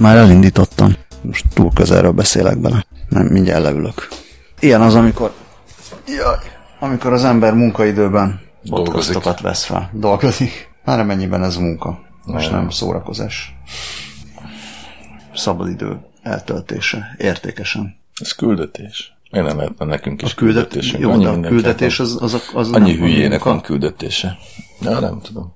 Már elindítottam. Most túl közelről beszélek bele. Nem, mindjárt leülök. Ilyen az, amikor... Jaj, amikor az ember munkaidőben Dolgozik. vesz fel. Dolgozik. Már mennyiben ez munka. Most Nem. nem szórakozás. Szabadidő eltöltése. Értékesen. Ez küldetés. Miért nem lehetne nekünk is A küldet... küldetésünk? Jó, Annyi de a küldetés lehetne- az, az, az Annyi nem hülyének van küldetése. Ja, nem tudom.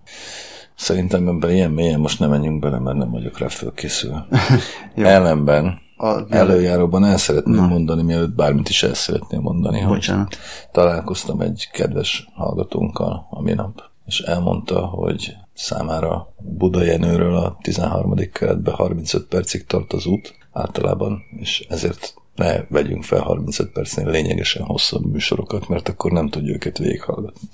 Szerintem ebben ilyen mélyen most nem menjünk bele, mert nem vagyok rá fölkészülve. Jó. Ellenben A, előjáróban el szeretném mondani, mielőtt bármit is el szeretném mondani, Bocsánat. találkoztam egy kedves hallgatónkkal a minap, és elmondta, hogy számára Buda Jenőről a 13. keretbe 35 percig tart az út általában, és ezért ne vegyünk fel 35 percnél lényegesen hosszabb műsorokat, mert akkor nem tudja őket végighallgatni.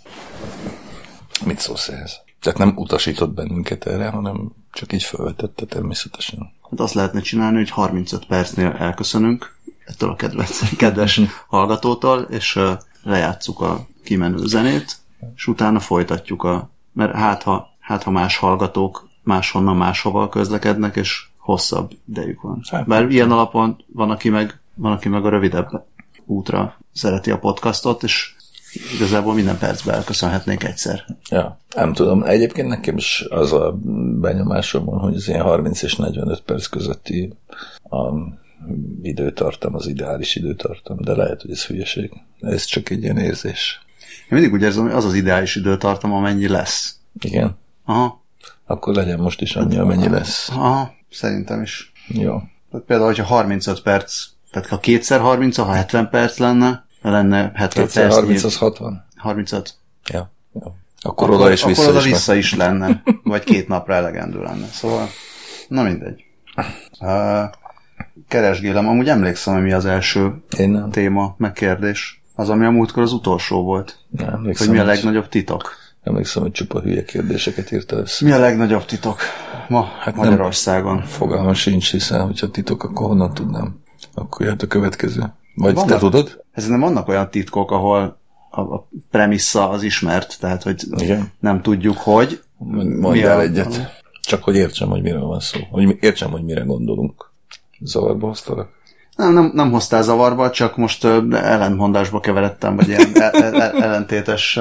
Mit szólsz ehhez? Tehát nem utasított bennünket erre, hanem csak így felvetette természetesen. Hát azt lehetne csinálni, hogy 35 percnél elköszönünk ettől a kedves, kedves hallgatótól, és lejátszuk a kimenő zenét, és utána folytatjuk a... Mert hát ha, hát ha más hallgatók máshonnan máshova közlekednek, és hosszabb idejük van. Hát. Bár ilyen alapon van, aki meg, van, aki meg a rövidebb útra szereti a podcastot, és igazából minden percben elköszönhetnénk egyszer. Ja, nem tudom. Egyébként nekem is az a benyomásom van, hogy az ilyen 30 és 45 perc közötti a időtartam, az ideális időtartam, de lehet, hogy ez hülyeség. Ez csak egy ilyen érzés. Én mindig úgy érzem, hogy az az ideális időtartam, amennyi lesz. Igen. Aha, Akkor legyen most is annyi, amennyi lesz. aha, szerintem is. Jó. Tehát például, hogyha 35 perc, tehát ha kétszer 30, ha 70 perc lenne, lenne 70 Kétszer perc. 30 az 60? 35. Ja. Jó. Akkor, oda és vissza akkor oda is. vissza is lenne, vagy két napra elegendő lenne. Szóval, na mindegy. Uh, keresgélem, amúgy emlékszem, hogy mi az első Én nem. téma, megkérdés. Az, ami a múltkor az utolsó volt. nem emlékszem, Hogy mi a legnagyobb titok? Emlékszem, hogy csupa hülye kérdéseket írta össze. Mi a legnagyobb titok ma hát nem- Magyarországon? Fogalma sincs, hiszen hogyha titok, akkor honnan tudnám? Akkor jöhet a következő. Vagy te Vannak- tudod? Ez nem vannak olyan titkok, ahol a, a premissza az ismert, tehát hogy Igen. nem tudjuk, hogy. Mondj Mi el a- egyet. Csak hogy értsem, hogy miről van szó. Hogy értsem, hogy mire gondolunk. Zavarba hoztalak? Nem, nem, nem hoztál zavarba, csak most ellentmondásba keveredtem, vagy ilyen el, el, el, ellentétes...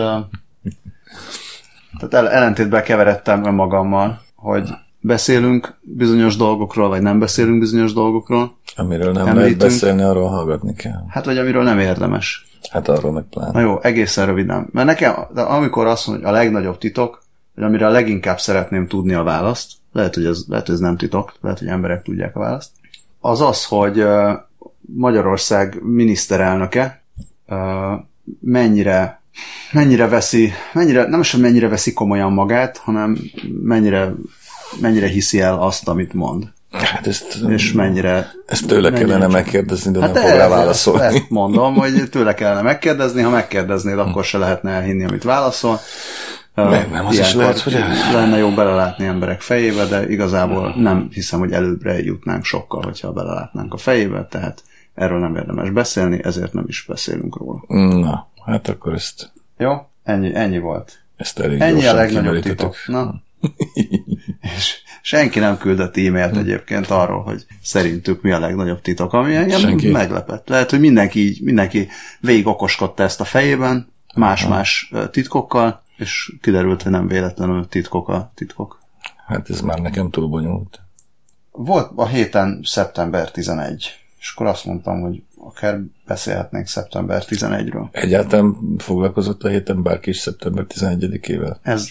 Tehát el, ellentétbe keveredtem önmagammal, hogy beszélünk bizonyos dolgokról, vagy nem beszélünk bizonyos dolgokról, Amiről nem Említünk. lehet beszélni, arról hallgatni kell. hát vagy amiről nem érdemes. Hát arról meg Na pláne. jó, egészen röviden. Mert nekem, de amikor azt mondja, hogy a legnagyobb titok, vagy amire a leginkább szeretném tudni a választ, lehet, hogy ez, lehet, hogy ez nem titok, lehet, hogy emberek tudják a választ, az az, hogy Magyarország miniszterelnöke mennyire, mennyire veszi, mennyire, nem is, hogy mennyire veszi komolyan magát, hanem mennyire, mennyire hiszi el azt, amit mond. Hát ezt, És mennyire... ezt tőle mennyire kellene csak- megkérdezni, de Hát nem fog rá ezt- válaszolni. Ezt mondom, hogy tőle kellene megkérdezni, ha megkérdeznéd, akkor se lehetne elhinni, amit válaszol. Meg nem, az is lehet, hogy Lenne jó belelátni emberek fejébe, de igazából nem hiszem, hogy előbbre jutnánk sokkal, hogyha belelátnánk a fejébe, tehát erről nem érdemes beszélni, ezért nem is beszélünk róla. Na, hát akkor ezt, Jó? Ennyi, ennyi volt. ezt elég Ennyi a legnagyobb titok. Na. És senki nem küldött e-mailt egyébként arról, hogy szerintük mi a legnagyobb titok, ami engem Senki. meglepett. Lehet, hogy mindenki, így- mindenki végig okoskodta ezt a fejében, más-más titkokkal, és kiderült, hogy nem véletlenül titkok a titkok. Hát ez már nekem túl bonyolult. Volt a héten szeptember 11, és akkor azt mondtam, hogy akár beszélhetnénk szeptember 11-ről. Egyáltalán foglalkozott a héten bárki is szeptember 11-ével? Ez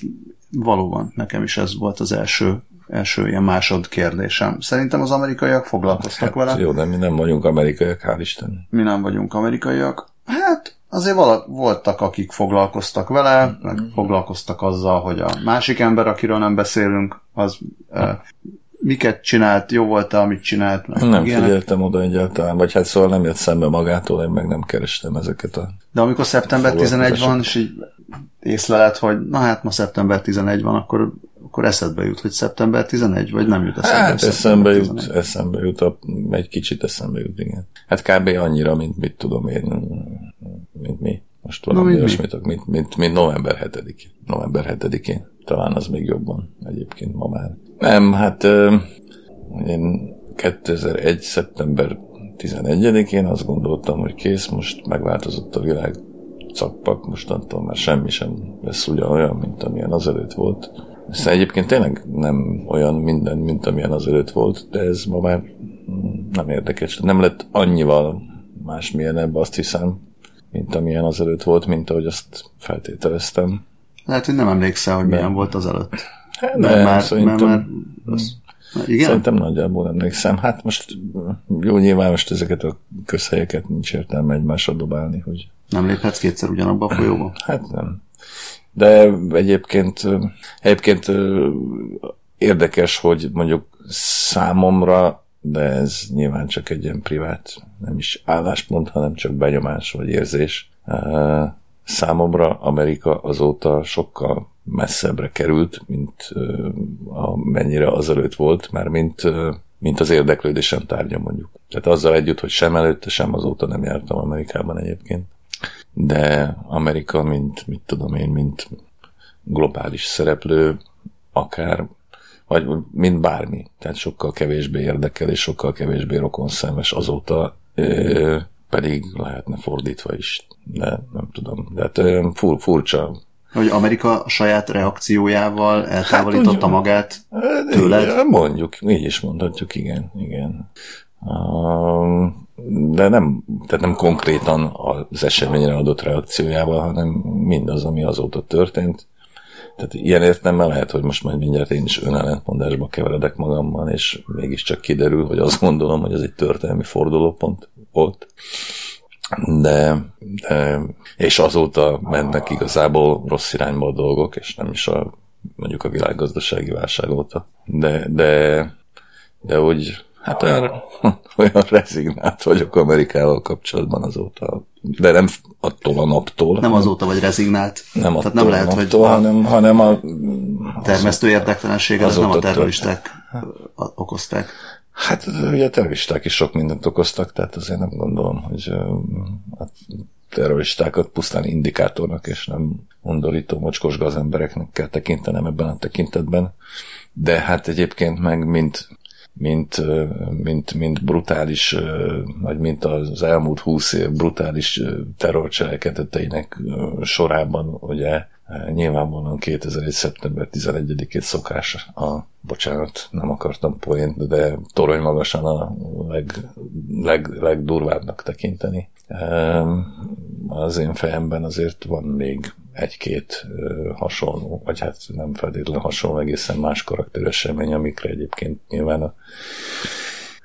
valóban, nekem is ez volt az első, első ilyen másod kérdésem. Szerintem az amerikaiak foglalkoztak vele. Hát Jó, de mi nem vagyunk amerikaiak, hál' Isten. mi nem vagyunk amerikaiak. Hát azért vala, voltak, akik foglalkoztak vele, meg foglalkoztak azzal, hogy a másik ember, akiről nem beszélünk, az e, miket csinált, jó volt-e, amit csinált, meg Nem ilyenek. figyeltem oda egyáltalán, vagy hát szóval nem jött szembe magától, én meg nem kerestem ezeket a... De amikor szeptember 11 van, és így észleled, hogy na hát ma szeptember 11 van, akkor, akkor eszedbe jut, hogy szeptember 11, vagy nem jut eszedbe. Hát eszembe jut, 11. eszembe jut, a, egy kicsit eszembe jut, igen. Hát kb. annyira, mint mit tudom én, mint mi. Most valami mi? olyasmit, mint, mint, mint november 7-én. November 7-én. Talán az még jobban egyébként ma már. Nem, hát én 2001. szeptember 11-én azt gondoltam, hogy kész, most megváltozott a világ, cappak, mostantól már semmi sem lesz ugyanolyan, mint amilyen azelőtt volt. Aztán egyébként tényleg nem olyan minden, mint amilyen azelőtt volt, de ez ma már nem érdekes. Nem lett annyival másmilyenebb, azt hiszem, mint amilyen azelőtt volt, mint ahogy azt feltételeztem. Lehet, hogy nem emlékszel, hogy milyen volt az előtt. Hát, Mert nem, már, szerintem, mert már az, igen? Szerintem nagyjából emlékszem. Hát most jó, nyilván most ezeket a közhelyeket nincs értelme egymásra dobálni, hogy Nem léphetsz kétszer ugyanabba a folyóba? Hát nem. De egyébként, egyébként érdekes, hogy mondjuk számomra, de ez nyilván csak egy ilyen privát, nem is álláspont, hanem csak benyomás vagy érzés. Számomra Amerika azóta sokkal messzebbre került, mint amennyire azelőtt volt, már mint, mint az érdeklődésem tárgya mondjuk. Tehát azzal együtt, hogy sem előtte, sem azóta nem jártam Amerikában egyébként de Amerika, mint, mit tudom én, mint globális szereplő, akár, vagy mint bármi, tehát sokkal kevésbé érdekel, és sokkal kevésbé rokonszemes azóta, ö, pedig lehetne fordítva is, de nem tudom. De hát fur, furcsa. Hogy Amerika a saját reakciójával eltávolította Hát, úgy- tőled? Tőled? Mondjuk, így is mondhatjuk, igen, igen. Um, de nem, tehát nem konkrétan az eseményre adott reakciójával, hanem mindaz, ami azóta történt. Tehát ilyen értelme lehet, hogy most majd mindjárt én is önellentmondásba keveredek magammal, és mégiscsak kiderül, hogy azt gondolom, hogy ez egy történelmi fordulópont volt. De, de és azóta mennek igazából rossz irányba a dolgok, és nem is a mondjuk a világgazdasági válság óta. De, de, de úgy, hát olyan, olyan rezignált vagyok Amerikával kapcsolatban azóta. De nem attól a naptól. Nem azóta vagy rezignált. nem Tehát attól nem a lehet, hogy naptól, a hanem, hanem a termesztő érdektelenséget az nem a terroristák okozták. Hát ugye a terroristák is sok mindent okoztak, tehát azért nem gondolom, hogy a terroristákat pusztán indikátornak és nem undorító, mocskos gazembereknek kell tekintenem ebben a tekintetben. De hát egyébként meg mint, mint, mint, mint brutális, vagy mint az elmúlt húsz év brutális terrorcselekedeteinek sorában, ugye nyilvánvalóan 2001. szeptember 11-ét szokás a, bocsánat, nem akartam poént, de torony magasan a leg, leg, legdurvábbnak tekinteni. Az én fejemben azért van még egy-két hasonló, vagy hát nem feltétlenül hasonló, egészen más karakteresemény, amikre egyébként nyilván a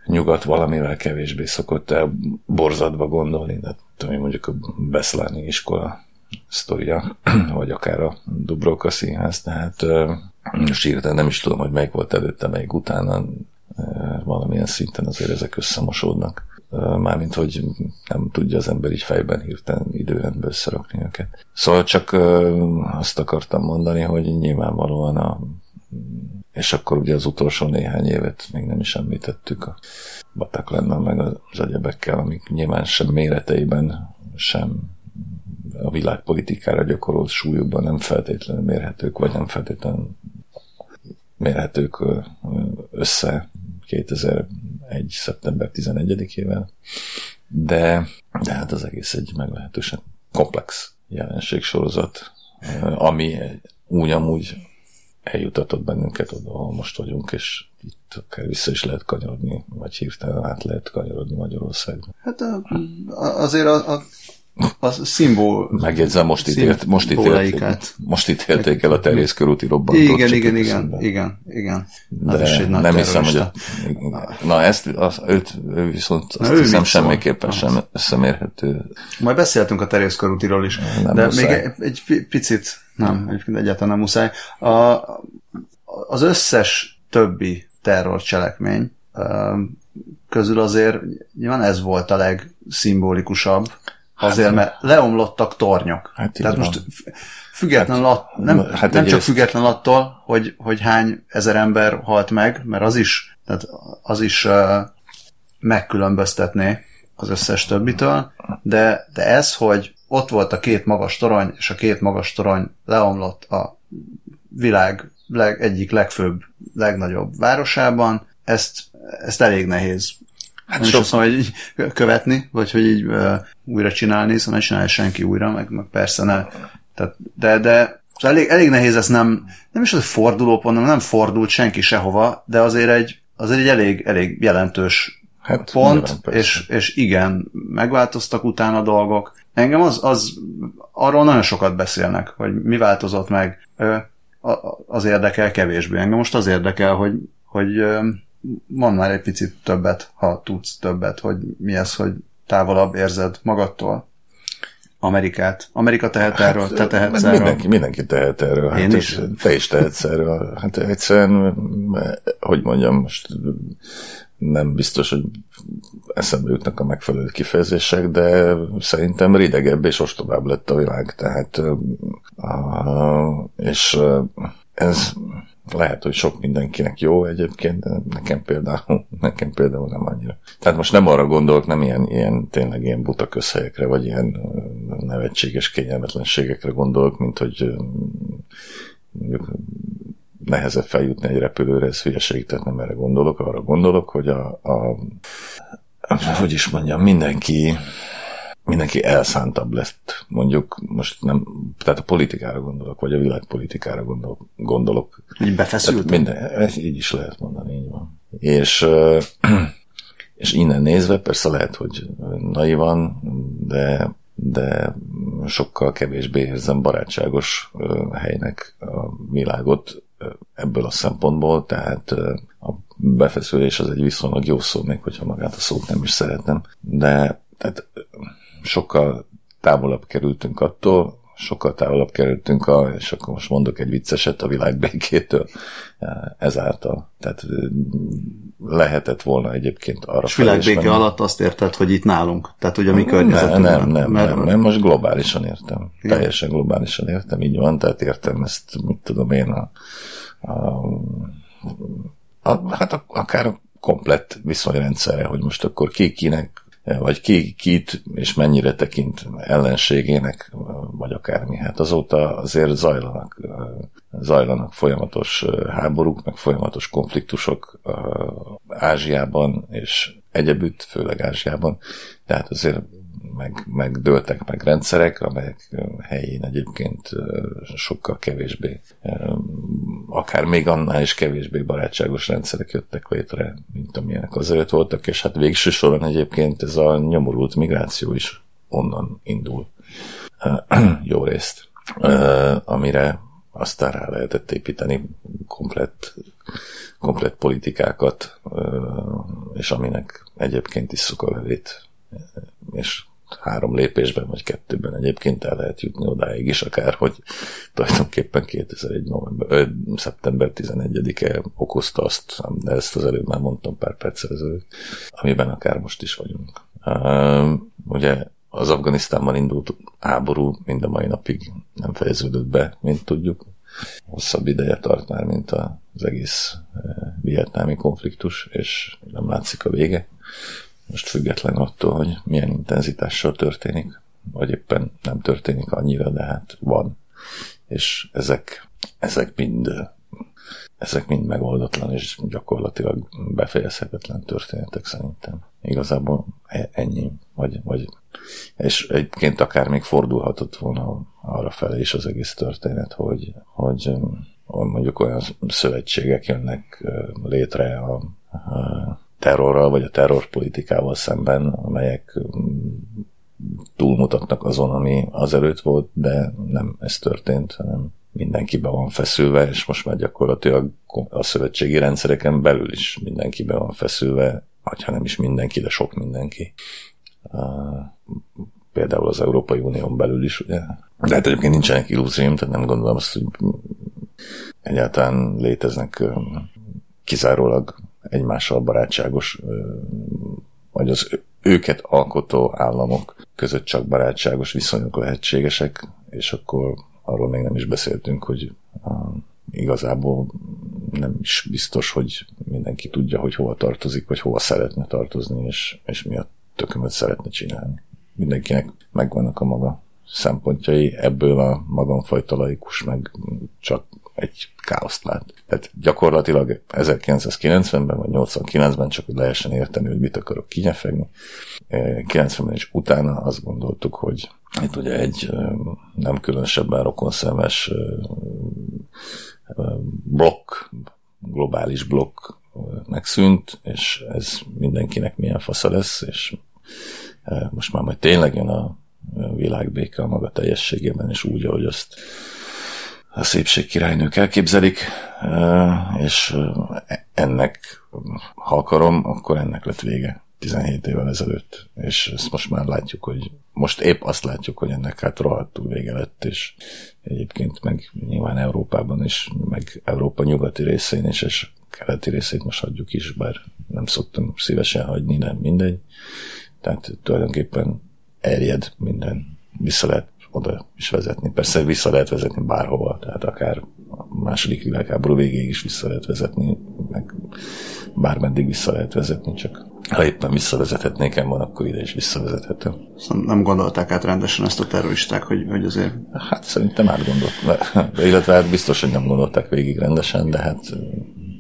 nyugat valamivel kevésbé szokott el borzadva gondolni, de tudom mondjuk a Beszláni iskola sztoria, vagy akár a Dubrovka színház, tehát most hirtelen nem is tudom, hogy melyik volt előtte, melyik utána, valamilyen szinten azért ezek összemosódnak. Mármint, hogy nem tudja az ember így fejben hirtelen időrendbe összerakni őket. Szóval csak azt akartam mondani, hogy nyilvánvalóan a és akkor ugye az utolsó néhány évet még nem is említettük a Bataclannal meg az egyebekkel, amik nyilván sem méreteiben, sem világpolitikára gyakorolt súlyukban nem feltétlenül mérhetők, vagy nem feltétlenül mérhetők össze 2001. szeptember 11-ével, de, de hát az egész egy meglehetősen komplex jelenségsorozat, ami úgy amúgy eljutatott bennünket oda, ahol most vagyunk, és itt akár vissza is lehet kanyarodni, vagy hirtelen át lehet kanyarodni Magyarországra. Hát a, azért a, a, a szimbol... Megjegyzem, most ítélt, most ítélték, most ítélték el a terjészkörúti robbantót. Igen, igen, igen, igen, igen. Az De is egy nagy nem hiszem, hogy... A, na, ezt, az, őt, ő viszont azt ő hiszem semmiképpen sem összemérhető. Majd beszéltünk a terjeszkörútiról is, Nem de muszáj. még egy, egy pi- picit, nem, egyébként egyáltalán nem muszáj. A, az összes többi terrorcselekmény közül azért nyilván ez volt a legszimbolikusabb, azért, mert leomlottak tornyok. Hát Tehát van. most független att, nem, hát hát nem csak független attól, hogy, hogy hány ezer ember halt meg, mert az is, tehát az is uh, megkülönböztetné az összes többitől, de, de ez, hogy ott volt a két magas torony, és a két magas torony leomlott a világ leg, egyik legfőbb, legnagyobb városában, ezt, ezt elég nehéz. Hát nem sok... mondom, hogy követni, vagy hogy így uh, újra csinálni, szóval ne csinálja senki újra, meg, meg persze ne. Tehát, de, de szóval elég, elég nehéz ez nem, nem is az, fordulópont, nem fordult senki sehova, de azért egy, azért egy elég, elég jelentős hát, pont, nyilván, és, és igen, megváltoztak utána dolgok. Engem az, az, arról nagyon sokat beszélnek, hogy mi változott meg. Az érdekel kevésbé. Engem most az érdekel, hogy, hogy mondd már egy picit többet, ha tudsz többet, hogy mi ez, hogy távolabb érzed magadtól. Amerikát. Amerika tehet hát, erről, te tehetsz erről. Mindenki, mindenki tehet erről. Hát Én is. Te is tehetsz erről. Hát egyszerűen, hogy mondjam, most nem biztos, hogy eszembe jutnak a megfelelő kifejezések, de szerintem ridegebb és ostobább lett a világ. Tehát, és ez lehet, hogy sok mindenkinek jó egyébként, de nekem például, nekem például nem annyira. Tehát most nem arra gondolok, nem ilyen, ilyen tényleg ilyen buta közhelyekre, vagy ilyen nevetséges kényelmetlenségekre gondolok, mint hogy mondjuk nehezebb feljutni egy repülőre, ez hülyeség, tehát nem erre gondolok, arra gondolok, hogy a, a hogy is mondjam, mindenki mindenki elszántabb lett, mondjuk most nem, tehát a politikára gondolok, vagy a világpolitikára gondolok. gondolok. Így befeszült? Minden, így is lehet mondani, így van. És, és innen nézve persze lehet, hogy naivan, de, de sokkal kevésbé érzem barátságos helynek a világot ebből a szempontból, tehát a befeszülés az egy viszonylag jó szó, még hogyha magát a szót nem is szeretem, de tehát sokkal távolabb kerültünk attól, sokkal távolabb kerültünk, a, és akkor most mondok egy vicceset a világ békétől ezáltal. Tehát lehetett volna egyébként arra És világbéke alatt azt érted, hogy itt nálunk? Tehát, hogy a mi környezetünkben? Nem, nem, nem, mert... nem, nem, most globálisan értem. Igen. Teljesen globálisan értem, így van, tehát értem ezt, mit tudom én, a, a, a, hát akár a komplett viszonyrendszerre, hogy most akkor ki kinek vagy ki kit és mennyire tekint ellenségének, vagy akármi. Hát azóta azért zajlanak, zajlanak folyamatos háborúk, meg folyamatos konfliktusok Ázsiában, és egyebütt, főleg Ázsiában. Tehát azért meg, meg dőltek meg rendszerek, amelyek helyén egyébként sokkal kevésbé, akár még annál is kevésbé barátságos rendszerek jöttek létre, mint amilyenek azelőtt voltak, és hát végső soron egyébként ez a nyomorult migráció is onnan indul. Jó részt, amire aztán rá lehetett építeni komplett, komplett politikákat, és aminek egyébként is a levét, és három lépésben, vagy kettőben egyébként el lehet jutni odáig is, akár, hogy tulajdonképpen 2001. November, ö, szeptember 11-e okozta azt, de ezt az előbb már mondtam pár perccel ezelőtt, amiben akár most is vagyunk. Uh, ugye az Afganisztánban indult háború mind a mai napig nem fejeződött be, mint tudjuk. Hosszabb ideje tart már, mint az egész vietnámi konfliktus, és nem látszik a vége most független attól, hogy milyen intenzitással történik, vagy éppen nem történik annyira, de hát van. És ezek, ezek mind ezek mind megoldatlan és gyakorlatilag befejezhetetlen történetek szerintem. Igazából e- ennyi. Vagy, vagy, és egyébként akár még fordulhatott volna arra felé is az egész történet, hogy, hogy, hogy mondjuk olyan szövetségek jönnek létre a, a terrorral, vagy a terrorpolitikával szemben, amelyek mm, túlmutatnak azon, ami azelőtt volt, de nem ez történt, hanem mindenki be van feszülve, és most már gyakorlatilag a szövetségi rendszereken belül is mindenki be van feszülve, ha nem is mindenki, de sok mindenki. Például az Európai Unión belül is, ugye. De hát egyébként nincsenek illúzióim, tehát nem gondolom azt, hogy egyáltalán léteznek kizárólag egymással barátságos, vagy az őket alkotó államok között csak barátságos viszonyok lehetségesek, és akkor arról még nem is beszéltünk, hogy igazából nem is biztos, hogy mindenki tudja, hogy hova tartozik, vagy hova szeretne tartozni, és, és mi a tökömöt szeretne csinálni. Mindenkinek megvannak a maga szempontjai, ebből a magamfajta laikus meg csak egy káoszt lát. Tehát gyakorlatilag 1990-ben vagy 89-ben csak hogy lehessen érteni, hogy mit akarok kinyefegni. 90-ben is utána azt gondoltuk, hogy itt ugye egy nem különösebben rokonszemes blokk, globális blokk megszűnt, és ez mindenkinek milyen fasza lesz, és most már majd tényleg jön a világbéke a maga teljességében, és úgy, ahogy azt a szépség királynők elképzelik, és ennek, ha akarom, akkor ennek lett vége 17 évvel ezelőtt, és ezt most már látjuk, hogy most épp azt látjuk, hogy ennek hát rohadtul vége lett, és egyébként meg nyilván Európában is, meg Európa nyugati részén is, és keleti részét most hagyjuk is, bár nem szoktam szívesen hagyni, nem mindegy. Tehát tulajdonképpen erjed minden. Vissza lehet oda is vezetni. Persze vissza lehet vezetni bárhova, tehát akár a második világháború végéig is vissza lehet vezetni, meg bármeddig vissza lehet vezetni, csak ha éppen visszavezethetnék van, akkor ide is visszavezethető. Szóval nem gondolták át rendesen ezt a terroristák, hogy, hogy azért... Hát szerintem átgondolt, illetve hát biztos, hogy nem gondolták végig rendesen, de hát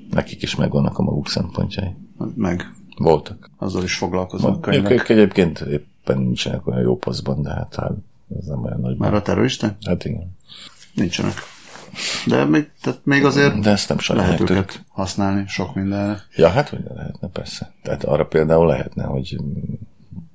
nekik is megvannak a maguk szempontjai. Meg. Voltak. Azzal is foglalkoznak. Ők egyébként éppen nincsenek olyan jó posztban, de hát, hát ez nem olyan nagy. Már a terrorista? Hát igen. Nincsenek. De még, tehát még azért De ezt nem lehet őket használni sok mindenre. Ja, hát hogy lehetne, persze. Tehát arra például lehetne, hogy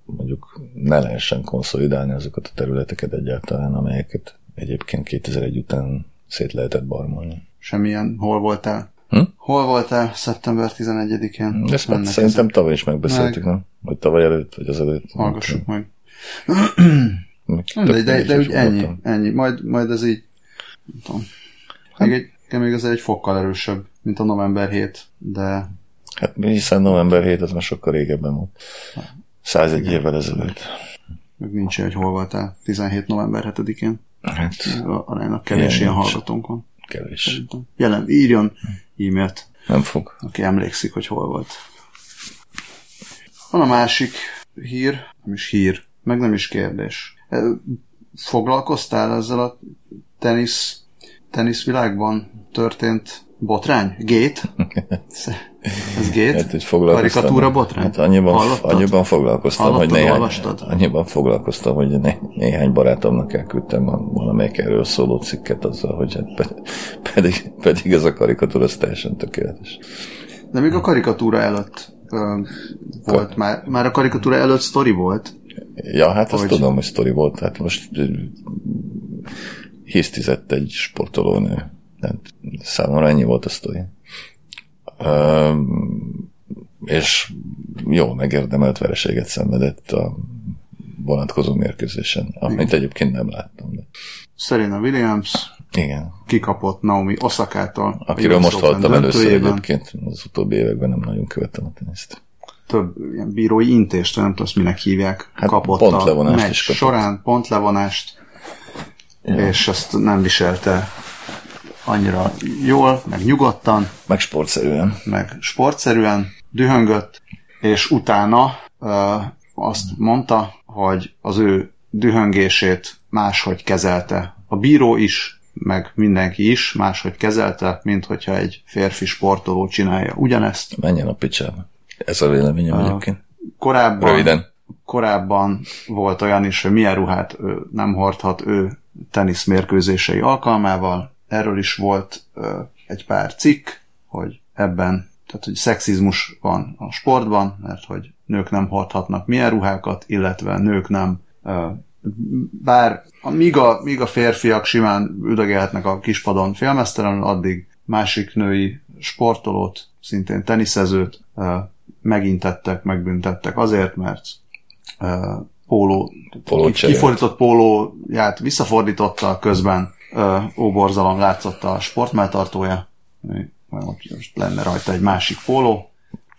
mondjuk ne lehessen konszolidálni azokat a területeket egyáltalán, amelyeket egyébként 2001 után szét lehetett barmolni. Semmilyen, hol voltál? Hm? Hol voltál szeptember 11-én? Ezt meg szerintem ezek... tavaly is megbeszéltük, meg... nem? Vagy tavaly előtt, vagy az előtt. Hallgassuk meg. de, de, de úgy ennyi, ennyi. Majd, majd ez így, nem tudom. Hát- még, egy, még ez egy fokkal erősebb, mint a november 7, de... Hát hiszen november 7 az már sokkal régebben volt. 101 Igen. évvel ezelőtt. Meg nincs hogy hol voltál 17 november 7-én. Hát, aránylag kevés ilyen hallgatónk van. Kevés. Szerintem. Jelen, írjon e-mailt. Nem fog. Aki emlékszik, hogy hol volt. Van a másik hír, nem is hír, meg nem is kérdés. Foglalkoztál ezzel a tenisz, teniszvilágban történt botrány? Gate? Ez gét? Hát, hogy Karikatúra botrány? Hát annyiban, annyiban foglalkoztam, Hallottad, hogy néhány, olvastad? annyiban foglalkoztam, hogy né, néhány barátomnak elküldtem a valamelyik erről szóló cikket azzal, hogy hát pedig, pedig ez a karikatúra az teljesen tökéletes. De még a karikatúra előtt ö, volt, Ka- már, már a karikatúra előtt sztori volt. Ja, hát hogy... tudom, hogy sztori volt. Hát most hisztizett egy sportolónő. Tehát számomra ennyi volt a sztori és jó megérdemelt vereséget szenvedett a vonatkozó mérkőzésen, amit Igen. egyébként nem láttam. De... Serena Williams igen. kikapott Naomi Osakától. Akiről most hallottam először egyébként, az utóbbi években nem nagyon követtem a teniszt. Több ilyen bírói intést, nem tudom, minek hívják, hát kapott a meccs során, pontlevonást, ja. és ezt nem viselte annyira jól, meg nyugodtan. Meg sportszerűen. Meg sportszerűen, dühöngött, és utána ö, azt mondta, hogy az ő dühöngését máshogy kezelte. A bíró is, meg mindenki is máshogy kezelte, mint hogyha egy férfi sportoló csinálja ugyanezt. Menjen a picsába. Ez a véleményem uh, egyébként. Korábban, Röviden. korábban volt olyan is, hogy milyen ruhát ő nem hordhat ő teniszmérkőzései alkalmával, erről is volt ö, egy pár cikk, hogy ebben, tehát hogy szexizmus van a sportban, mert hogy nők nem hordhatnak milyen ruhákat, illetve nők nem ö, bár míg a, míg a férfiak simán üdögélhetnek a kispadon félmeztelenül, addig másik női sportolót, szintén teniszezőt megintettek, megbüntettek azért, mert póló, kifordított pólóját visszafordította közben óborzalom látszott a sportmelltartója, most lenne rajta egy másik póló,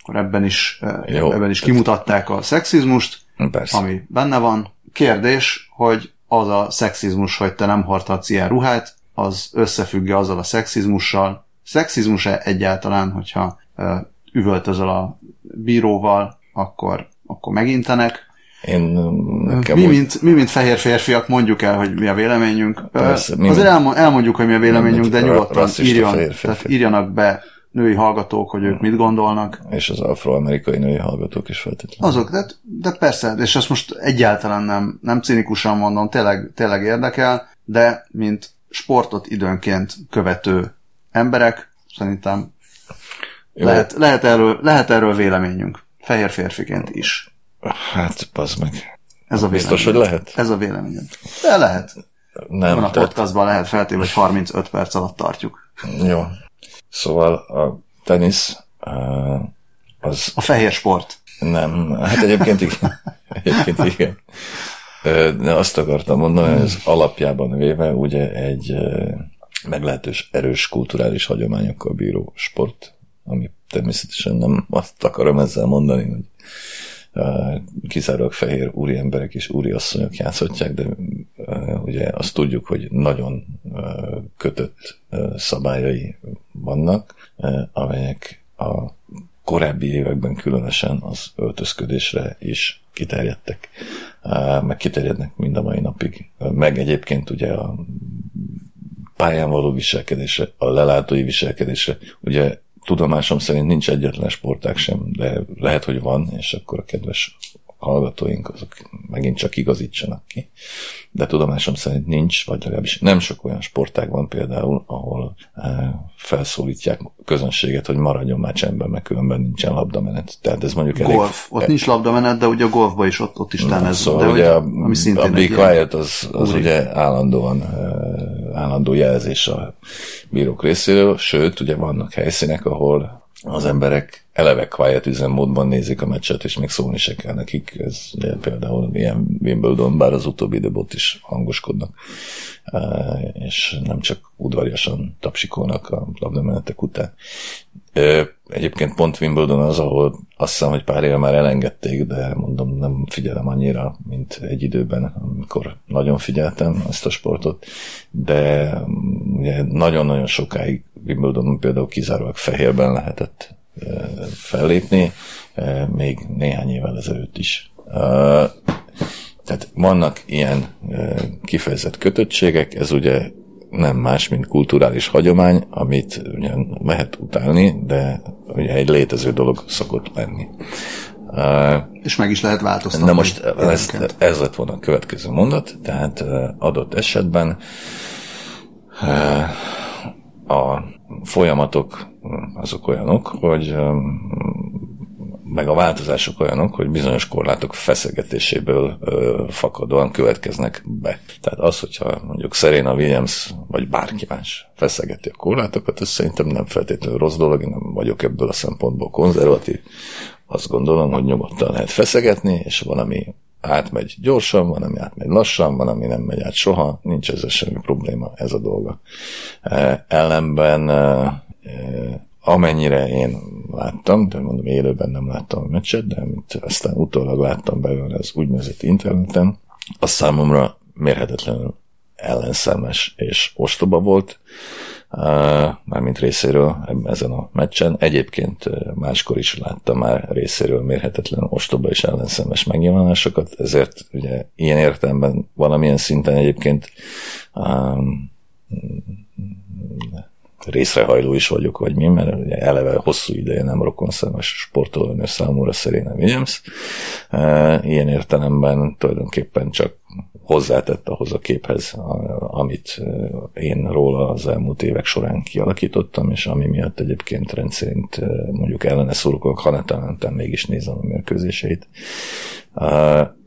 akkor ebben is, Jó, ebben is kimutatták a szexizmust, persze. ami benne van. Kérdés, hogy az a szexizmus, hogy te nem hordhatsz ilyen ruhát, az összefügg azzal a szexizmussal. Szexizmus-e egyáltalán, hogyha üvöltözöl a bíróval, akkor, akkor megintenek, Én, nekem mi, úgy... mint, mi, mint fehér férfiak mondjuk el, hogy mi a véleményünk. Persze, mi Azért mint... elmondjuk, hogy mi a véleményünk, de nyugodtan írjon, tehát írjanak be női hallgatók, hogy ők mit gondolnak. És az afroamerikai női hallgatók is feltétlenül. Azok, de, de persze, és ezt most egyáltalán nem, nem cinikusan mondom, tényleg, tényleg érdekel, de mint sportot időnként követő emberek, szerintem lehet, lehet, erről, lehet erről véleményünk. Fehér férfiként is. Hát, bazd meg. Ez a Biztos, hogy lehet? Ez a véleményed. De lehet. Nem. Van a tehát... podcastban lehet feltéve, hogy 35 perc alatt tartjuk. Jó. Szóval a tenisz az... A fehér sport. Nem, hát egyébként igen. egyébként igen. De azt akartam mondani, hogy ez alapjában véve ugye egy meglehetős erős kulturális hagyományokkal bíró sport, ami természetesen nem azt akarom ezzel mondani, hogy kizárólag fehér úri emberek és úri asszonyok játszhatják, de ugye azt tudjuk, hogy nagyon kötött szabályai vannak, amelyek a korábbi években különösen az öltözködésre is kiterjedtek, meg kiterjednek mind a mai napig. Meg egyébként ugye a pályán való viselkedésre, a lelátói viselkedésre. Ugye tudomásom szerint nincs egyetlen sportág sem, de lehet, hogy van, és akkor a kedves hallgatóink azok megint csak igazítsanak ki. De tudomásom szerint nincs, vagy legalábbis nem sok olyan sportág van például, ahol e, felszólítják a közönséget, hogy maradjon már csendben, mert különben nincsen labdamenet. Tehát ez mondjuk elég... Golf. Ott nincs labdamenet, de ugye a golfban is ott, ott is talán ez. Szóval de ugye, hogy, ami a Be Quiet az, az ugye állandóan e, állandó jelzés a bírók részéről, sőt, ugye vannak helyszínek, ahol az emberek eleve quiet üzemmódban nézik a meccset, és még szólni se kell nekik. Ez például ilyen Wimbledon, bár az utóbbi időbot is hangoskodnak, és nem csak udvariasan tapsikolnak a labdamenetek után. Egyébként pont Wimbledon az, ahol azt hiszem, hogy pár éve már elengedték, de mondom, nem figyelem annyira, mint egy időben, amikor nagyon figyeltem ezt a sportot, de ugye nagyon-nagyon sokáig Wimbledon például kizárólag fehérben lehetett fellépni, még néhány évvel ezelőtt is. Tehát vannak ilyen kifejezett kötöttségek, ez ugye nem más, mint kulturális hagyomány, amit ugyan lehet utálni, de ugye egy létező dolog szokott lenni. És meg is lehet változtatni. Na most ez, ez lett volna a következő mondat, tehát adott esetben a folyamatok azok olyanok, hogy meg a változások olyanok, hogy bizonyos korlátok feszegetéséből ö, fakadóan következnek be. Tehát az, hogyha mondjuk Serena Williams, vagy bárki más feszegeti a korlátokat, ez szerintem nem feltétlenül rossz dolog, én nem vagyok ebből a szempontból konzervatív. Azt gondolom, hogy nyugodtan lehet feszegetni, és valami átmegy gyorsan, van, ami átmegy lassan, van, ami nem megy át soha, nincs ezzel semmi probléma, ez a dolga. Ellenben amennyire én láttam, de mondom, élőben nem láttam a meccset, de amit aztán utólag láttam belőle az úgynevezett interneten, az számomra mérhetetlenül ellenszemes és ostoba volt, mármint részéről ezen a meccsen. Egyébként máskor is láttam már részéről mérhetetlen ostoba és ellenszemes megnyilvánulásokat, ezért ugye ilyen értelemben valamilyen szinten egyébként um, részrehajló is vagyok, vagy mi, mert ugye eleve hosszú ideje nem rokonszemes sportolónő számúra Serena Williams. Ilyen értelemben tulajdonképpen csak hozzátett ahhoz a képhez, amit én róla az elmúlt évek során kialakítottam, és ami miatt egyébként rendszerint mondjuk ellene szurkolok, ha ne mégis nézem a mérkőzéseit.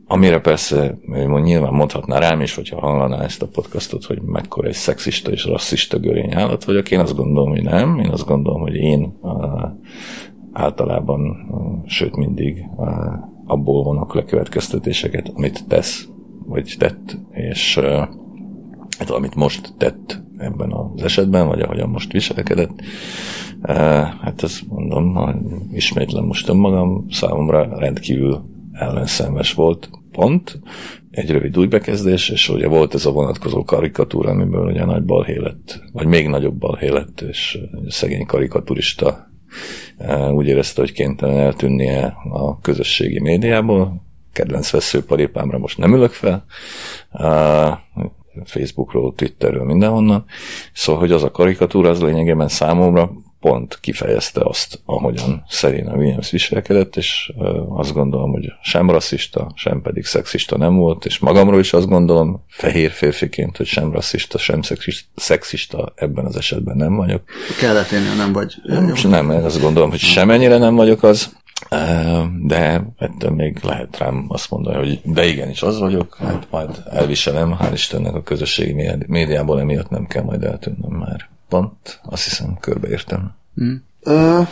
Amire persze mond, nyilván mondhatná rám is, hogyha hallaná ezt a podcastot, hogy mekkora egy szexista és rasszista görény állat vagyok. Én azt gondolom, hogy nem. Én azt gondolom, hogy én általában, sőt mindig abból vonok le következtetéseket, amit tesz, vagy tett, és hát amit most tett ebben az esetben, vagy ahogyan most viselkedett, hát ezt mondom, ha ismétlem most önmagam, számomra rendkívül ellenszenves volt, pont, egy rövid új bekezdés, és ugye volt ez a vonatkozó karikatúra, amiből ugye nagy balhé lett, vagy még nagyobb balhé lett, és szegény karikaturista úgy érezte, hogy kénytelen eltűnnie a közösségi médiából, kedvenc veszőparipámra most nem ülök fel, Facebookról, Twitterről, mindenhonnan. Szóval, hogy az a karikatúra az lényegében számomra pont kifejezte azt, ahogyan Serena Williams viselkedett, és azt gondolom, hogy sem rasszista, sem pedig szexista nem volt, és magamról is azt gondolom, fehér férfiként, hogy sem rasszista, sem szexista ebben az esetben nem vagyok. Keleténél nem vagy. Nem, nem, azt gondolom, hogy semennyire nem vagyok az, de ettől még lehet rám azt mondani, hogy de igenis az vagyok, hát majd elviselem, hál' Istennek a közösségi médiából emiatt nem kell majd eltűnnöm már. Pont, azt hiszem, körbeértem. Mm. Uh,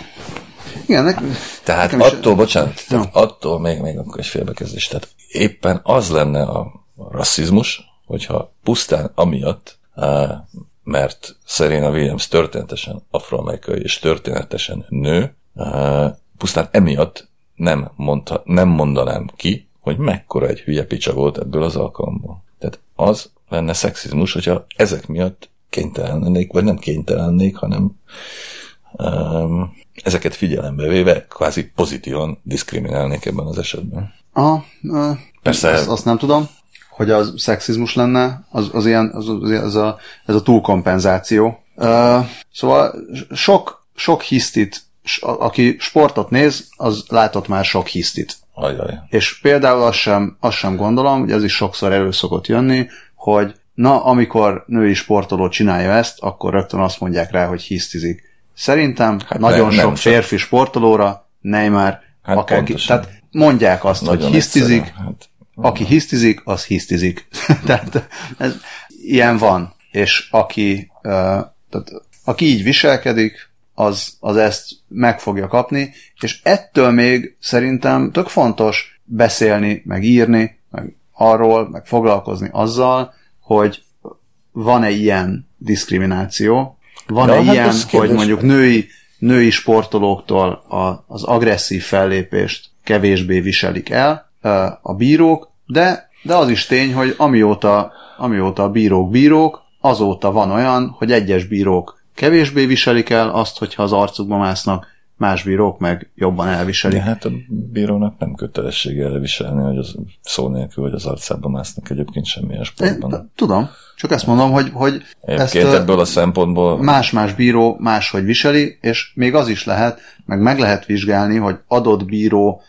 igen, nek- Tehát attól, is... bocsánat, no. tehát attól még, még akkor is félbekezdés. Tehát éppen az lenne a rasszizmus, hogyha pusztán amiatt, mert Serena Williams történetesen afroamerikai és történetesen nő, pusztán emiatt nem, mondta, nem mondanám ki, hogy mekkora egy hülye picsa volt ebből az alkalomból. Tehát az lenne szexizmus, hogyha ezek miatt kénytelen lennék, vagy nem kénytelen lennék, hanem um, ezeket figyelembe véve kvázi pozitívan diszkriminálnék ebben az esetben. Aha, uh, Persze. Azt, azt nem tudom, hogy az szexizmus lenne, az, az ilyen, az, az, az a, ez a túlkompenzáció. Uh, szóval sok, sok hisztit aki sportot néz, az látott már sok hisztit. Ajaj. És például azt sem, azt sem gondolom, hogy ez is sokszor elő szokott jönni, hogy na, amikor női sportoló csinálja ezt, akkor rögtön azt mondják rá, hogy hisztizik. Szerintem hát nagyon nem, sok nem férfi csak. sportolóra, Neymar, hát akár ki, tehát mondják azt, nagyon hogy hisztizik, hát, aki hisztizik, az hisztizik. tehát ez, ilyen van. És aki, uh, tehát, aki így viselkedik, az, az ezt meg fogja kapni, és ettől még szerintem tök fontos beszélni, meg írni, meg arról, meg foglalkozni azzal, hogy van-e ilyen diszkrimináció, van-e ja, hát ilyen, hát hogy mondjuk női, női sportolóktól a, az agresszív fellépést kevésbé viselik el a bírók, de, de az is tény, hogy amióta, amióta a bírók bírók, azóta van olyan, hogy egyes bírók kevésbé viselik el azt, hogyha az arcukba másznak, más bírók meg jobban elviselik. De hát a bírónak nem kötelessége elviselni, hogy az szó nélkül, hogy az arcába másznak egyébként semmilyen sportban. Én, tudom, csak ezt mondom, hogy, hogy ezt ebből a szempontból más-más bíró máshogy viseli, és még az is lehet, meg meg lehet vizsgálni, hogy adott bíró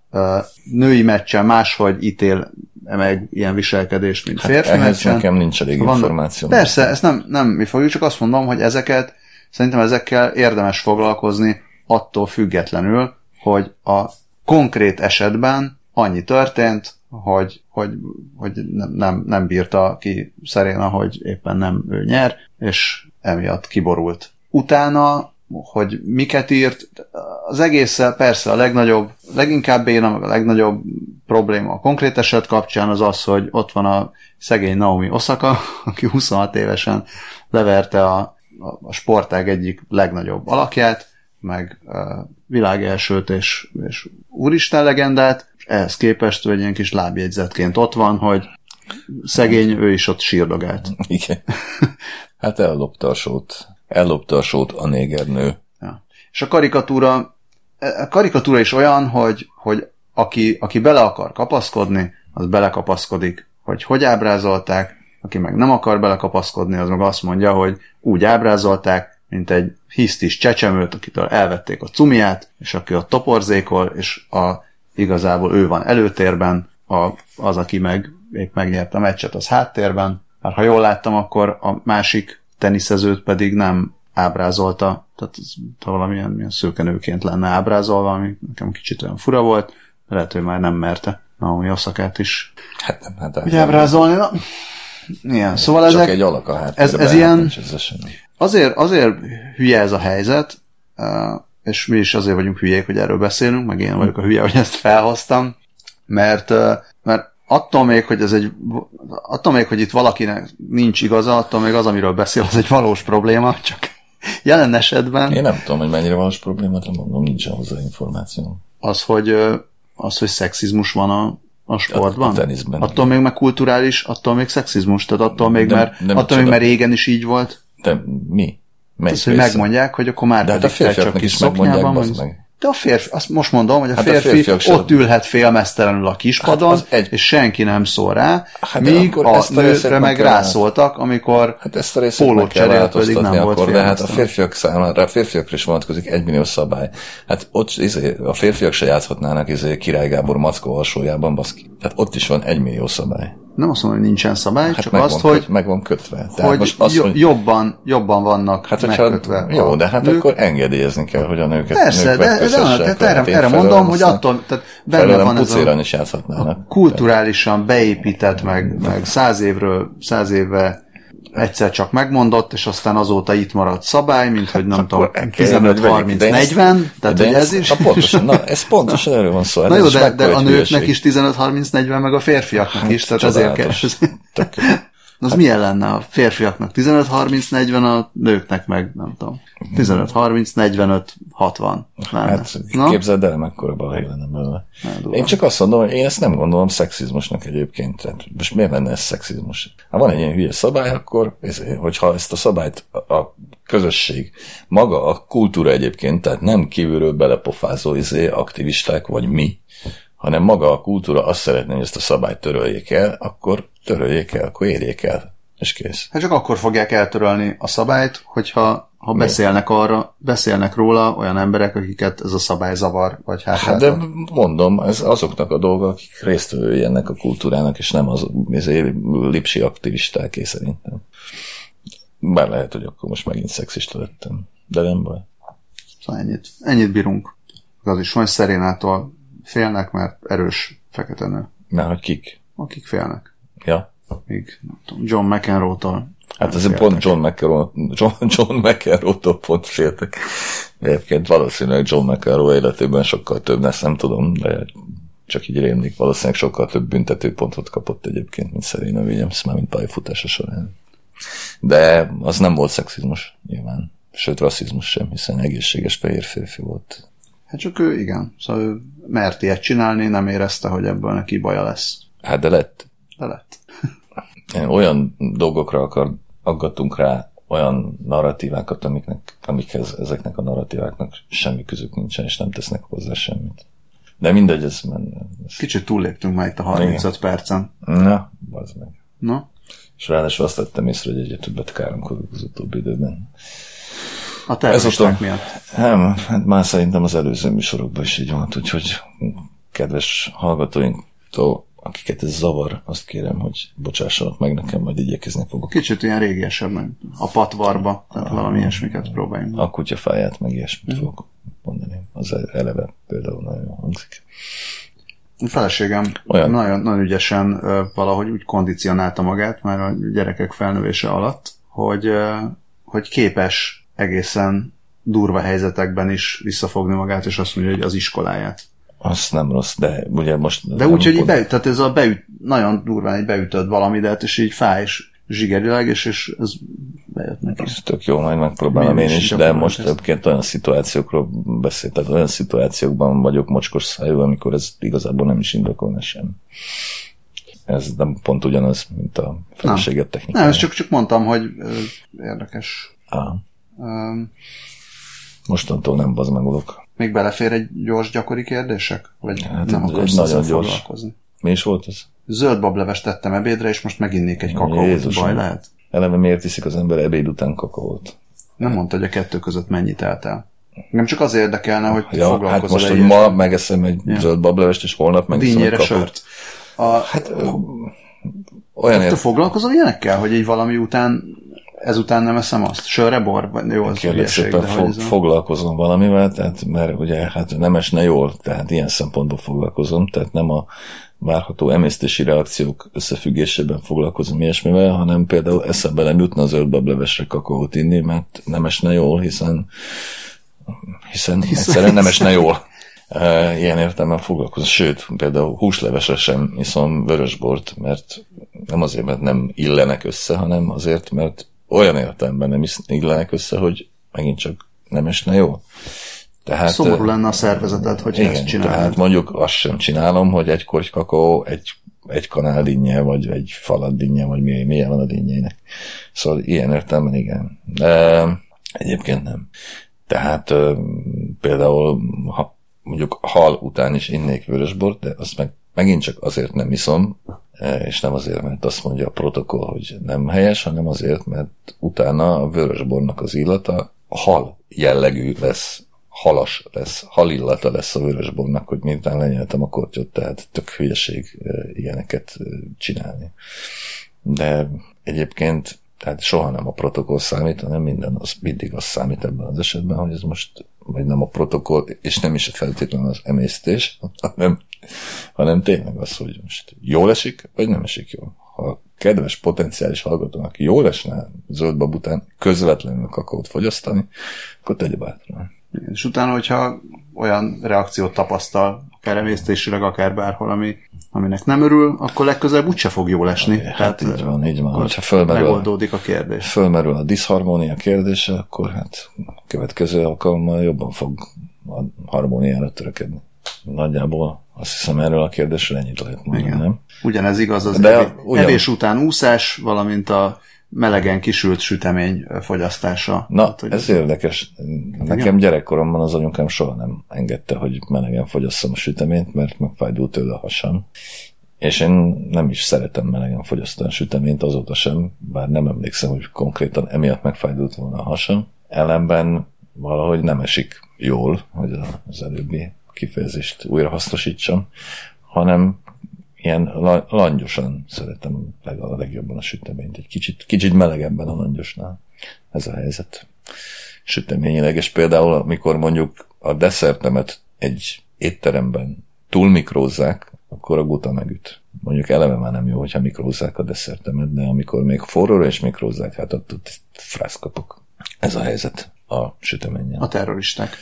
női meccsen máshogy ítél meg ilyen viselkedést, mint hát férfi ehhez meccsen. nekem nincs elég Van, információ. Persze, ezt nem, nem mi fogjuk, csak azt mondom, hogy ezeket Szerintem ezekkel érdemes foglalkozni attól függetlenül, hogy a konkrét esetben annyi történt, hogy, hogy, hogy nem, nem bírta ki Szeréna, hogy éppen nem ő nyer, és emiatt kiborult. Utána, hogy miket írt, az egésszel persze a legnagyobb, leginkább meg a legnagyobb probléma a konkrét eset kapcsán az az, hogy ott van a szegény Naomi Osaka, aki 26 évesen leverte a a sportág egyik legnagyobb alakját, meg világ elsőt és, és úristen legendát, és ehhez képest egy ilyen kis lábjegyzetként ott van, hogy szegény, ő is ott sírdogált. Igen. Hát ellopta a sót. Ellopta a sót a négernő. Ja. És a karikatúra, a karikatúra is olyan, hogy, hogy aki, aki bele akar kapaszkodni, az belekapaszkodik. Hogy hogy ábrázolták, aki meg nem akar belekapaszkodni, az meg azt mondja, hogy úgy ábrázolták, mint egy hisztis csecsemőt, akitől elvették a cumiát, és aki ott toporzékol, és a, igazából ő van előtérben, a, az, aki meg épp megnyerte a meccset, az háttérben. Már ha jól láttam, akkor a másik teniszezőt pedig nem ábrázolta, tehát ez valamilyen milyen szőkenőként lenne ábrázolva, ami nekem kicsit olyan fura volt, lehet, hogy már nem merte Naomi Oszakát is hát nem, hát úgy ábrázolni. Na, igen, szóval Csak ezek, egy alak a ez, ez ilyen, azért, azért hülye ez a helyzet, és mi is azért vagyunk hülyék, hogy erről beszélünk, meg én vagyok a hülye, hogy ezt felhoztam, mert, mert attól még, hogy ez egy, attól még, hogy itt valakinek nincs igaza, attól még az, amiről beszél, az egy valós probléma, csak jelen esetben... Én nem tudom, hogy mennyire valós probléma, de mondom, nincsen hozzá információ. Az, hogy, az, hogy szexizmus van a a sportban? A, a teniszben. Attól még meg kulturális, attól még szexizmus, tehát attól még, de, mert, de attól még, mert régen is így volt. De mi? Melyik Az, hogy megmondják, hogy akkor már de hát a férfiaknak is megmondják, meg. De a férfi, azt most mondom, hogy a Hát a férfi sem. ott ülhet félmeztelenül a kispadon, Hát egy- és senki nem szól rá, Hát míg a ezt a nőkre meg kell rászóltak, amikor Hát ezt a Pólót cserélt, pedig nem volt akkor, de hát a férfiak számára, a férfiakra is vonatkozik egy millió szabály. Hát ott izé, a férfiak se játszhatnának izé, Király Gábor Mackó alsójában, baszki. Tehát ott is van egy millió szabály. Nem azt mondom, hogy nincsen szabály, Hát csak azt, van, hogy, meg van kötve. Tehát hogy most azt, hogy jobban, jobban vannak Hát, hogyha, megkötve. jó, de hát nők. akkor engedélyezni kell, hogy a nőket Persze, nők de, de, de, tehát erre, erre mondom, hogy attól, tehát benne van ez a, is a kulturálisan beépített, meg, meg száz évről, száz évve egyszer csak megmondott, és aztán azóta itt maradt szabály, mint hogy nem tudom, 15, hogy 30, de ezt- 40, tehát de hogy ezt- ez is. Na, pontosan, na, ez pontosan erről van szó. Na ez jó, de, de a nőknek hülyeség. is 15, 30, 40, meg a férfiaknak is, tehát ezért kell. Az milyen lenne a férfiaknak 15, 30, 40, a nőknek meg nem tudom. 15, 30, 45, 60 lenne. Hát Na? képzeld el, mekkora balhé lenne belőle. Én csak azt mondom, hogy én ezt nem gondolom szexizmusnak egyébként. Tehát most miért lenne ez szexizmus? Ha van egy ilyen hülye szabály, akkor hogyha ezt a szabályt a, a közösség, maga a kultúra egyébként, tehát nem kívülről belepofázó izé, aktivisták vagy mi, hanem maga a kultúra azt szeretné, hogy ezt a szabályt töröljék el, akkor töröljék el, akkor érjék el, és kész. Hát csak akkor fogják eltörölni a szabályt, hogyha ha beszélnek arra, beszélnek róla olyan emberek, akiket ez a szabály zavar, vagy hát, Hát de mondom, ez azoknak a dolgok, akik résztvevői ennek a kultúrának, és nem az ezért lipsi aktivistáké szerintem. Bár lehet, hogy akkor most megint szexista lettem. De nem baj. Szóval ennyit, ennyit bírunk. Az is van, Szerénától félnek, mert erős fekete nő. Mert hogy kik? Akik félnek. Ja. Tudom, John McEnroe-tól Hát ez pont John McEnroe, John, John McEnroe-tól pont féltek. Egyébként valószínűleg John McEnroe életében sokkal több lesz, nem tudom, de csak így rémlik, valószínűleg sokkal több büntetőpontot kapott egyébként, mint Serena Williams, már mint pályafutása során. De az nem volt szexizmus, nyilván. Sőt, rasszizmus sem, hiszen egészséges fehér férfi volt. Hát csak ő, igen. Szóval ő mert ilyet csinálni, nem érezte, hogy ebből neki baja lesz. Hát de lett. De lett. Olyan dolgokra akar, aggatunk rá, olyan narratívákat, amiknek, amikhez ezeknek a narratíváknak semmi közük nincsen, és nem tesznek hozzá semmit. De mindegy, ez menne. Ez... Kicsit túlléptünk már itt a 35 percen. Na, bazd meg. Na, És ráadásul azt tettem észre, hogy egyre többet káromkodok az utóbbi időben. A terroristák miatt. Nem, hát már szerintem az előző műsorokban is így volt, úgyhogy kedves hallgatóinktól, akiket ez zavar, azt kérem, hogy bocsássanak meg nekem, majd igyekezni fogok. Kicsit ilyen régiesebb, meg a patvarba, tehát valami ilyesmiket próbáljunk. A kutyafáját, meg ilyesmit fogok mondani. Az eleve például nagyon jól hangzik. A feleségem Olyan. Nagyon, nagyon ügyesen valahogy úgy kondicionálta magát már a gyerekek felnövése alatt, hogy, hogy képes egészen durva helyzetekben is visszafogni magát, és azt mondja, hogy az iskoláját. Az nem rossz, de ugye most... De úgy, hogy így beüt, tehát ez a beüt, nagyon durván egy beütött valami, de hát és így fáj, és zsigerileg, és, és ez bejött neki. Ez tök jó, majd megpróbálom Milyen én is is, de most egyébként olyan szituációkról beszélt, tehát olyan szituációkban vagyok mocskos szájú, amikor ez igazából nem is indokolna sem. Ez nem pont ugyanaz, mint a feleséget technikája. Nem, ezt csak, csak mondtam, hogy érdekes. Á, Ö, mostantól nem bazmegolok. még belefér egy gyors, gyakori kérdések? Vagy Hát hát nem egy- akarsz egy nagyon gyors. foglalkozni? Mi is volt ez? Zöld bablevest tettem ebédre, és most meginnék egy kakaót. Jézusom. Baj lehet? Eleve miért iszik az ember ebéd után kakaót? Nem mondta, hogy a kettő között mennyit eltel. Nem csak az érdekelne, hogy te Ja, hát foglalkozol most, hogy ma megeszem egy Ja. zöld bablevest, és holnap megiszom egy Dinnyére kakaót. sört. A, hát, Olyan te ért, foglalkozol ilyenekkel, hogy így valami után, ezután nem eszem azt? Sörre bor? Jó, az kérlek szépen fog, ez foglalkozom valamivel, tehát, mert ugye hát nem esne jól, tehát ilyen szempontból foglalkozom, tehát nem a várható emésztési reakciók összefüggésében foglalkozom ilyesmivel, hanem például eszembe nem jutna zöld bablevesre kakaót inni, mert nem esne jól, hiszen hiszen, hiszen egyszerűen nem esne jól. Ilyen értelemben foglalkozom. Sőt, például húslevesre sem iszom vörösbort, mert nem azért, mert nem illenek össze, hanem azért, mert olyan értelemben nem is illenek össze, hogy megint csak nem esne jól. Tehát, Szomorú lenne a szervezeted, hogy igen, ezt csinálod. tehát mondjuk azt sem csinálom, hogy egy korty kakaó, egy, egy kanál dinnye, vagy egy falat dinnye, vagy mi, milyen van a dinnyének. Szóval ilyen értelemben igen. De egyébként nem. Tehát például ha mondjuk hal után is innék vörösbort, de azt meg megint csak azért nem iszom, és nem azért, mert azt mondja a protokoll, hogy nem helyes, hanem azért, mert utána a vörösbornak az illata hal jellegű lesz, halas lesz, halillata lesz a vörösbornak, hogy miután lenyeltem a kortyot, tehát tök hülyeség ilyeneket csinálni. De egyébként tehát soha nem a protokoll számít, hanem minden az mindig az számít ebben az esetben, hogy ez most vagy nem a protokoll, és nem is feltétlenül az emésztés, hanem, hanem tényleg az, hogy most jól esik, vagy nem esik jól. Ha kedves potenciális hallgatónak jól esne zöld után közvetlenül kakaót fogyasztani, akkor tegye bátran. És utána, hogyha olyan reakciót tapasztal, akár emésztésileg, akár bárhol, ami, aminek nem örül, akkor legközelebb úgyse fog jól esni. Hát Tehát, így van, így van. Hogyha fölmerül, megoldódik a kérdés. Fölmerül a diszharmónia kérdése, akkor hát következő alkalommal jobban fog a harmóniára törekedni. Nagyjából azt hiszem erről a kérdésről ennyit lehet mondani, Igen. nem? Ugyanez igaz az De evés, ugyan... evés után úszás, valamint a melegen kisült sütemény fogyasztása. Na, hát, hogy ez érdekes. Nekem gyerekkoromban az anyukám soha nem engedte, hogy melegen fogyasszam a süteményt, mert megfájdult tőle a hasam. És én nem is szeretem melegen fogyasztani a süteményt azóta sem, bár nem emlékszem, hogy konkrétan emiatt megfájdult volna a hasam. Ellenben valahogy nem esik jól, hogy az előbbi kifejezést újra hasznosítsam, hanem ilyen langyosan szeretem a legjobban a süteményt. Egy kicsit, kicsit melegebben a langyosnál. Ez a helyzet. Süteményileg, és például amikor mondjuk a desszertemet egy étteremben túlmikrózzák, akkor a guta megüt. Mondjuk eleve már nem jó, hogyha mikrózzák a desszertemet, de amikor még forróra is mikrózzák, hát ott, ott frász kapok. Ez a helyzet a süteménnyel. A terroristák.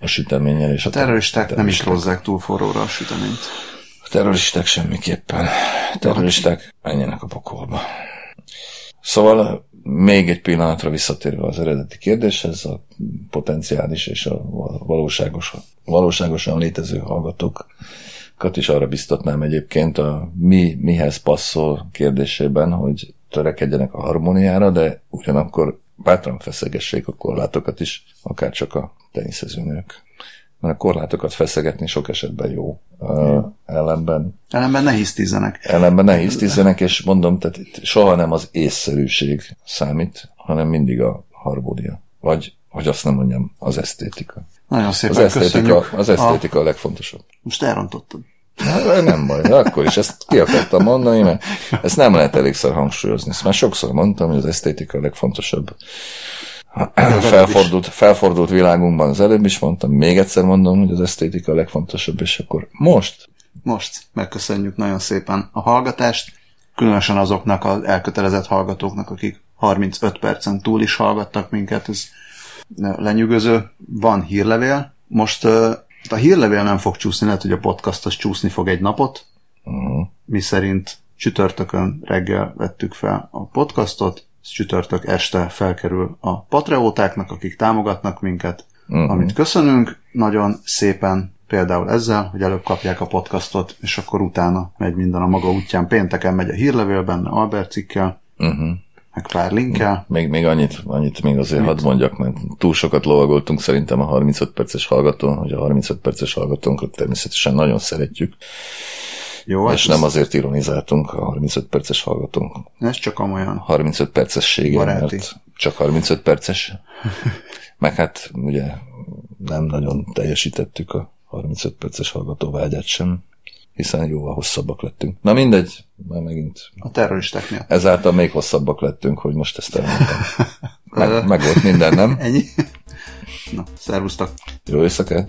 A süteménnyel és a, a terroristák, terroristák nem mikrózzák túl forróra a süteményt. Terroristák semmiképpen. Terroristák menjenek a pokolba. Szóval még egy pillanatra visszatérve az eredeti kérdéshez, a potenciális és a valóságos, valóságosan létező hallgatókat is arra biztatnám egyébként a mi mihez passzol kérdésében, hogy törekedjenek a harmóniára, de ugyanakkor bátran feszegessék a korlátokat is, akár csak a teniszezőnők mert a korlátokat feszegetni sok esetben jó. Uh, ellenben... Ellenben ne hisztizzenek. Ellenben ne hisztizzenek, és mondom, tehát itt soha nem az észszerűség számít, hanem mindig a harmónia. Vagy, hogy azt nem mondjam, az esztétika. Nagyon szépen az esztétika, az esztétika a... a legfontosabb. Most elrontottad. Na, nem baj, de akkor is ezt ki akartam mondani, mert ezt nem lehet elégszer hangsúlyozni. Ezt már sokszor mondtam, hogy az esztétika a legfontosabb felfordult, felfordult világunkban az előbb is mondtam, még egyszer mondom, hogy az esztétika a legfontosabb, és akkor most? Most megköszönjük nagyon szépen a hallgatást, különösen azoknak az elkötelezett hallgatóknak, akik 35 percen túl is hallgattak minket, ez lenyűgöző. Van hírlevél, most a hírlevél nem fog csúszni, lehet, hogy a podcast az csúszni fog egy napot, uh-huh. mi szerint csütörtökön reggel vettük fel a podcastot, csütörtök este felkerül a patreótáknak, akik támogatnak minket, uh-huh. amit köszönünk nagyon szépen, például ezzel, hogy előbb kapják a podcastot, és akkor utána megy minden a maga útján. Pénteken megy a hírlevél benne Albert cikkel, uh-huh. meg pár linkkel. Még, még annyit, annyit még azért hadd mondjak, mert túl sokat lovagoltunk szerintem a 35 perces hallgatón, hogy a 35 perces hallgatónkat természetesen nagyon szeretjük. Jó, és hát nem azért ironizáltunk a 35 perces hallgatónk. Ez csak olyan. 35 percessége, Baráti. mert csak 35 perces. Meg hát ugye nem nagyon teljesítettük a 35 perces hallgató vágyát sem, hiszen jóval hosszabbak lettünk. Na mindegy, már megint. A terroristák miatt. Ezáltal még hosszabbak lettünk, hogy most ezt elmondtam. Meg, meg volt minden, nem? Ennyi. Na, szervusztok. Jó éjszakát.